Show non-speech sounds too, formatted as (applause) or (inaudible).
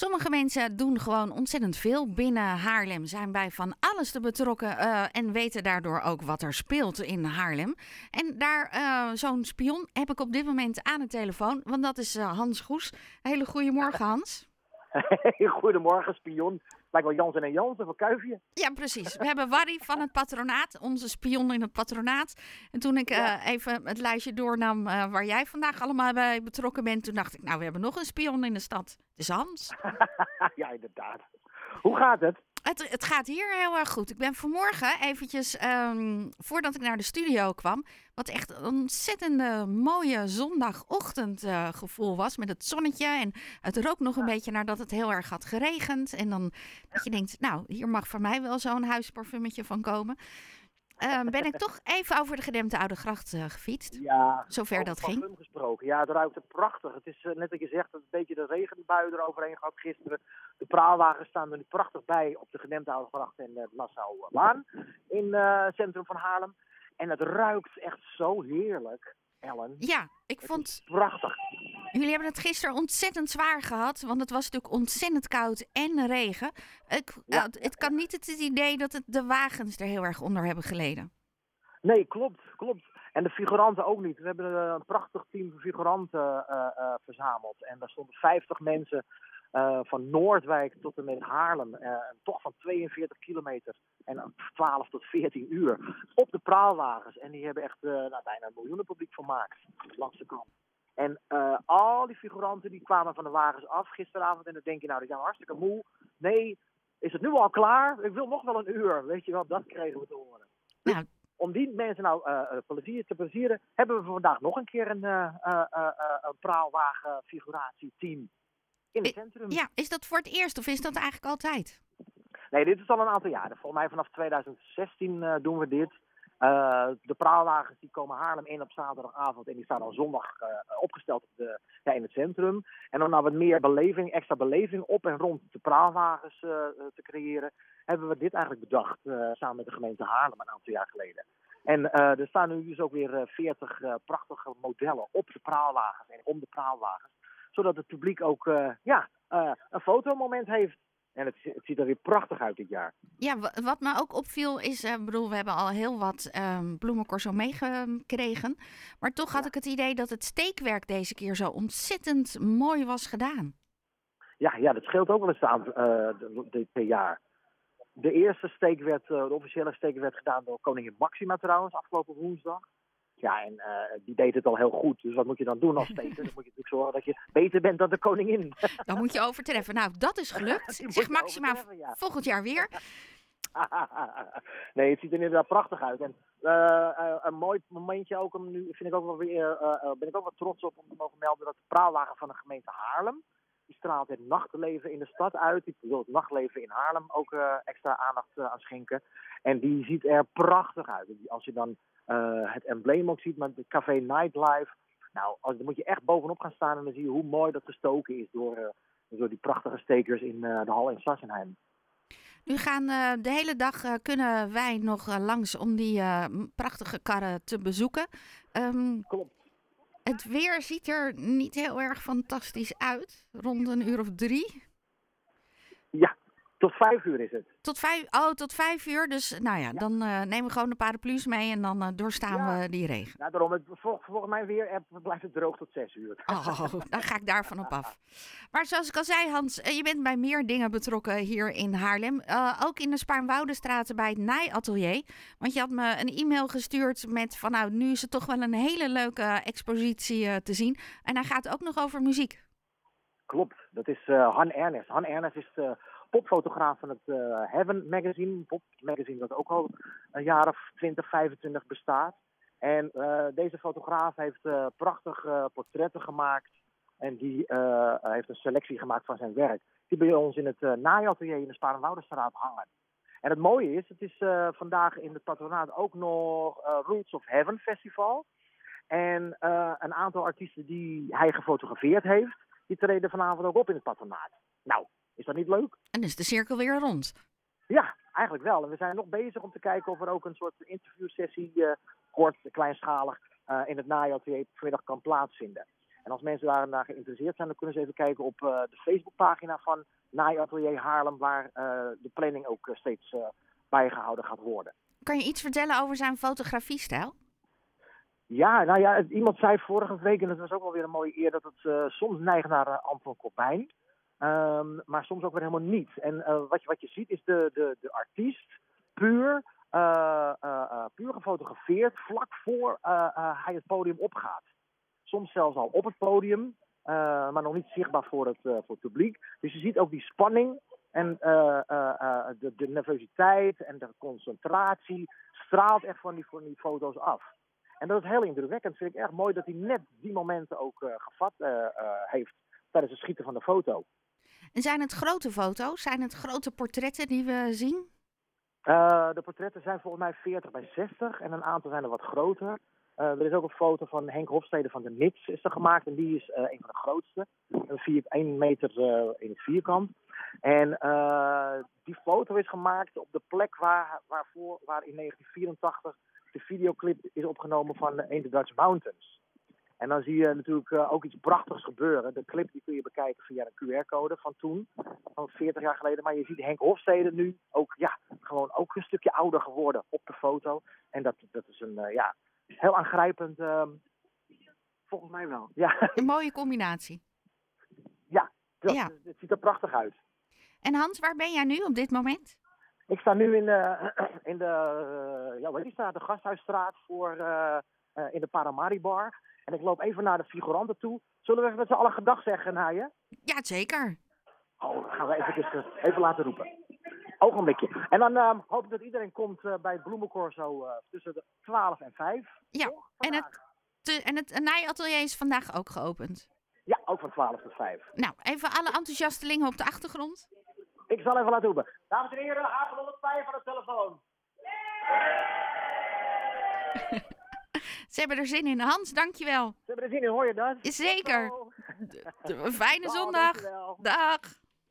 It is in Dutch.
Sommige mensen doen gewoon ontzettend veel binnen Haarlem, zijn bij van alles te betrokken uh, en weten daardoor ook wat er speelt in Haarlem. En daar uh, zo'n spion heb ik op dit moment aan de telefoon, want dat is uh, Hans Goes. Hele goede morgen, (laughs) Hans. (laughs) Goedemorgen, spion. Lijkt wel Jansen en Jansen van Kuifje. Ja, precies. We hebben Warry van het patronaat, onze spion in het patronaat. En toen ik uh, even het lijstje doornam uh, waar jij vandaag allemaal bij betrokken bent, toen dacht ik, nou, we hebben nog een spion in de stad. Het is Hans. ja, inderdaad. Hoe gaat het? Het, het, gaat hier heel erg goed. Ik ben vanmorgen eventjes, um, voordat ik naar de studio kwam, wat echt een ontzettende mooie zondagochtendgevoel uh, was met het zonnetje. En het rook nog een beetje nadat het heel erg had geregend. En dan dat je denkt, nou, hier mag voor mij wel zo'n huisparfumetje van komen. Uh, ben ik toch even over de gedempte Oude Gracht uh, gefietst. Ja, zover dat ging. gesproken. Ja, het ruikt er prachtig. Het is uh, net wat je zegt, een beetje de regenbui eroverheen gehad gisteren. De praalwagens staan er nu prachtig bij op de gedempte Oude Gracht en de Nassau-Laan in het centrum van Haarlem. En het ruikt echt zo heerlijk, Ellen. Ja, ik het vond... prachtig. Jullie hebben het gisteren ontzettend zwaar gehad, want het was natuurlijk ontzettend koud en regen. Ik, ja. uh, het kan niet het idee dat het de wagens er heel erg onder hebben geleden. Nee, klopt, klopt. En de figuranten ook niet. We hebben een prachtig team figuranten uh, uh, verzameld. En daar stonden 50 mensen uh, van Noordwijk tot en met Haarlem. Uh, toch van 42 kilometer en 12 tot 14 uur op de praalwagens. En die hebben echt uh, nou, bijna een miljoenen publiek vermaakt langs de kant. En al die figuranten die kwamen van de wagens af gisteravond. En dan denk je nou, die zijn hartstikke moe. Nee, is het nu al klaar? Ik wil nog wel een uur. Weet je wel, dat kregen we te horen. Nou. Om die mensen nou plezier te plezieren, hebben we vandaag nog een keer een, een praalwagen-figuratieteam in het centrum. Ja, is dat voor het eerst of is dat eigenlijk altijd? Nee, dit is al een aantal jaren. Volgens mij vanaf 2016 uh, doen we dit. Uh, de praalwagens die komen Haarlem in op zaterdagavond en die staan al zondag uh, opgesteld op de, ja, in het centrum. En om nou wat meer beleving, extra beleving op en rond de praalwagens te creëren, hebben we dit eigenlijk bedacht samen met de gemeente Haarlem een aantal jaar geleden. En er staan nu dus ook weer 40 prachtige modellen op de praalwagens en om de praalwagens zodat het publiek ook uh, ja, uh, een fotomoment heeft. En het, het, ziet er weer prachtig uit dit jaar. Ja, wat me ook opviel is, uh, bedoel, we hebben al heel wat um, bloemencorso meegekregen. Maar toch had ja. ik het idee dat het steekwerk deze keer zo ontzettend mooi was gedaan. Ja, ja dat scheelt ook wel eens aan per jaar. De eerste steek werd, de officiële steek werd gedaan door koningin Maxima trouwens, afgelopen woensdag. Ja, en uh, die deed het al heel goed. Dus wat moet je dan doen als steker? Dan moet je natuurlijk zorgen dat je beter bent dan de koningin. (laughs) Dan moet je overtreffen. Nou, dat is gelukt. (laughs) zeg Maxima ja. volgend jaar weer. (laughs) nee, het ziet er inderdaad prachtig uit. En uh, uh, een mooi momentje ook, om nu vind ik ook wel weer, ben ik ook wel trots op om te mogen melden dat de praalwagen van de gemeente Haarlem, die straalt het nachtleven in de stad uit. Die wil het nachtleven in Haarlem ook extra aandacht aan schenken. En die ziet er prachtig uit. Als je dan uh, het embleem ook ziet met het café Nightlife. Nou, als, dan moet je echt bovenop gaan staan en dan zie je hoe mooi dat gestoken is door, door die prachtige stekers in de hal in Sassenheim. Nu gaan de hele dag kunnen wij nog langs om die prachtige karren te bezoeken. Um, Klopt. Het weer ziet er niet heel erg fantastisch uit, rond een uur of drie. Ja, tot vijf uur is het. Tot vijf, oh, tot vijf uur. Dus nou ja, ja. dan uh, nemen we gewoon de paraplu's mee en dan uh, doorstaan ja. we die regen. Nou, daarom, het, vol, volgens mij weer blijft het droog tot zes uur. Oh, dan ga ik daarvan op af. Maar zoals ik al zei, Hans, je bent bij meer dingen betrokken hier in Haarlem. Uh, ook in de Spaarnwoudestraat bij het Nijatelier. Want je had me een e-mail gestuurd met van nou, nu is het toch wel een hele leuke expositie te zien. En hij gaat ook nog over muziek. Klopt, dat is Han Ernest. Han Ernest is popfotograaf van het uh, Heaven Magazine. Pop magazine dat ook al een jaar of 20, 25 bestaat. En uh, deze fotograaf heeft uh, prachtige portretten gemaakt. En die heeft een selectie gemaakt van zijn werk. Die bij ons in het uh, naaiatelier in de Sparenwouderstraat hangen. En het mooie is, het is vandaag in het patronaat ook nog Roots of Heaven Festival. En een aantal artiesten die hij gefotografeerd heeft, die treden vanavond ook op in het patronaat. Nou, is dat niet leuk? En is de cirkel weer rond? Ja, eigenlijk wel. En we zijn nog bezig om te kijken of er ook een soort interviewsessie, uh, kort, kleinschalig, uh, in het najaar vanmiddag kan plaatsvinden. En als mensen daarna geïnteresseerd zijn, dan kunnen ze even kijken op uh, de Facebookpagina van Naaiatelier Haarlem, waar de planning ook steeds bijgehouden gaat worden. Kan je iets vertellen over zijn fotografiestijl? Ja, nou ja, iemand zei vorige week, en dat was ook wel weer een mooie eer, dat het soms neigt naar Anton Corbijn. Um, maar soms ook weer helemaal niet. En wat, je, wat je ziet is de, de, de artiest puur uh, uh, puur gefotografeerd vlak voor hij het podium opgaat. Soms zelfs al op het podium, maar nog niet zichtbaar voor het, voor publiek. Dus je ziet ook die spanning en de, de, nervositeit en de concentratie straalt echt van die, van die foto's af. En dat is heel indrukwekkend. Vind ik erg mooi dat hij net die momenten ook gevat heeft tijdens het schieten van de foto. En zijn het grote foto's? Zijn het grote portretten die we zien? Uh, de portretten zijn volgens mij 40 bij 60 en een aantal zijn er wat groter. Uh, er is ook een foto van Henk Hofstede van de Nits is er gemaakt en die is uh, een van de grootste. Een 1 meter in het vierkant. En die foto is gemaakt op de plek waar, waarvoor, waar in 1984 de videoclip is opgenomen van In the Dutch Mountains. En dan zie je natuurlijk uh, ook iets prachtigs gebeuren. De clip die kun je bekijken via een QR-code van toen, van 40 jaar geleden. Maar je ziet Henk Hofstede nu ook, ja, gewoon ook een stukje ouder geworden op de foto. En dat, dat is een, uh, ja, heel aangrijpend, uh, volgens mij wel. Ja. Een mooie combinatie. Ja, dat, ja, het ziet er prachtig uit. En Hans, waar ben jij nu op dit moment? Ik sta nu in de, in de, ja, waar is daar? De Gasthuisstraat voor, in de Paramari Bar. En ik loop even naar de figuranten toe. Zullen we even met z'n allen gedag zeggen naar je? Ja, zeker. Oh, gaan we even, uh, even laten roepen. Ogenblikje. En dan uh, hoop ik dat iedereen komt uh, bij het Bloemencorso uh, tussen de 12 en 5. Ja, en het, te, en het naaiatelier is vandaag ook geopend. Ja, ook van 12 tot 5. Nou, even alle enthousiastelingen op de achtergrond. Ik zal even laten roepen. Dames en heren, Haven 105 van de telefoon. (laughs) Ze hebben er zin in. Hans, dankjewel. Ze hebben er zin in, hoor je dat? Zeker. Fijne zondag. Dag.